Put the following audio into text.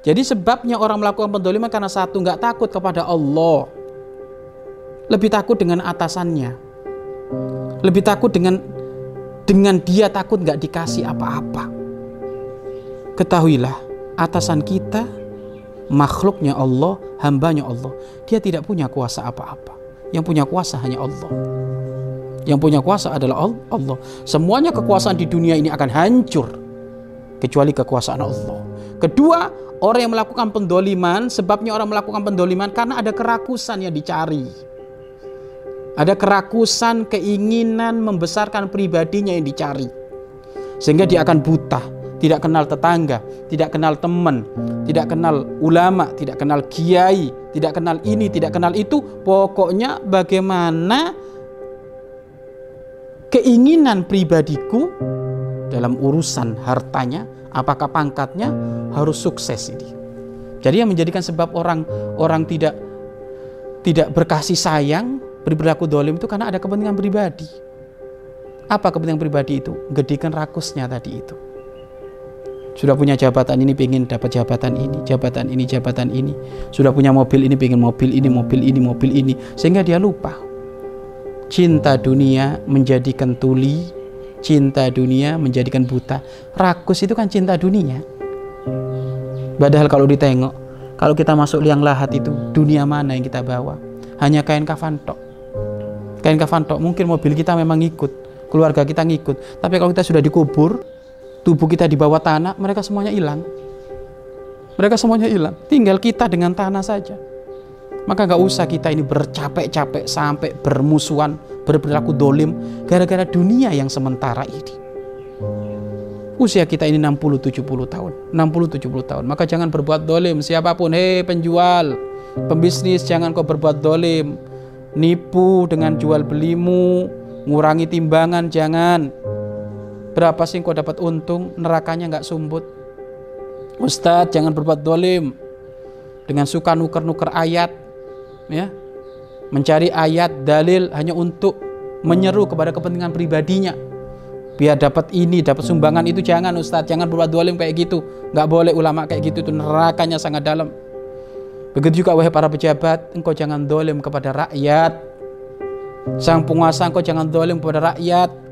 Jadi sebabnya orang melakukan pendoliman karena satu nggak takut kepada Allah, lebih takut dengan atasannya, lebih takut dengan dengan dia takut nggak dikasih apa-apa. Ketahuilah, atasan kita makhluknya Allah, hambanya Allah. Dia tidak punya kuasa apa-apa. Yang punya kuasa hanya Allah. Yang punya kuasa adalah Allah. Semuanya kekuasaan di dunia ini akan hancur kecuali kekuasaan Allah. Kedua, orang yang melakukan pendoliman, sebabnya orang melakukan pendoliman karena ada kerakusan yang dicari. Ada kerakusan, keinginan membesarkan pribadinya yang dicari. Sehingga dia akan buta, tidak kenal tetangga, tidak kenal teman, tidak kenal ulama, tidak kenal kiai, tidak kenal ini, tidak kenal itu. Pokoknya bagaimana keinginan pribadiku dalam urusan hartanya, apakah pangkatnya harus sukses ini. Jadi yang menjadikan sebab orang orang tidak tidak berkasih sayang, berperilaku dolim itu karena ada kepentingan pribadi. Apa kepentingan pribadi itu? Gedikan rakusnya tadi itu. Sudah punya jabatan ini, pengen dapat jabatan ini, jabatan ini, jabatan ini. Sudah punya mobil ini, pengen mobil ini, mobil ini, mobil ini. Sehingga dia lupa. Cinta dunia menjadikan tuli, cinta dunia menjadikan buta. Rakus itu kan cinta dunia. Padahal kalau ditengok, kalau kita masuk liang lahat itu, dunia mana yang kita bawa? Hanya kain kafan tok. Kain kafan tok, mungkin mobil kita memang ikut, keluarga kita ngikut. Tapi kalau kita sudah dikubur, tubuh kita di bawah tanah, mereka semuanya hilang. Mereka semuanya hilang. Tinggal kita dengan tanah saja. Maka gak usah kita ini bercapek-capek sampai bermusuhan, berperilaku dolim gara-gara dunia yang sementara ini. Usia kita ini 60-70 tahun, 60-70 tahun. Maka jangan berbuat dolim siapa pun. Hei penjual, pembisnis jangan kau berbuat dolim. Nipu dengan jual belimu, ngurangi timbangan jangan. Berapa sih kau dapat untung, nerakanya nggak sumbut. Ustadz jangan berbuat dolim dengan suka nuker-nuker ayat ya mencari ayat dalil hanya untuk menyeru kepada kepentingan pribadinya biar dapat ini dapat sumbangan itu jangan Ustadz. Jangan berbuat dolim kayak gitu. Nggak boleh ulama kayak gitu itu nerakanya sangat dalam. Begitu juga wahai para pejabat engkau jangan dolim kepada rakyat. Sang penguasa engkau jangan dolim kepada rakyat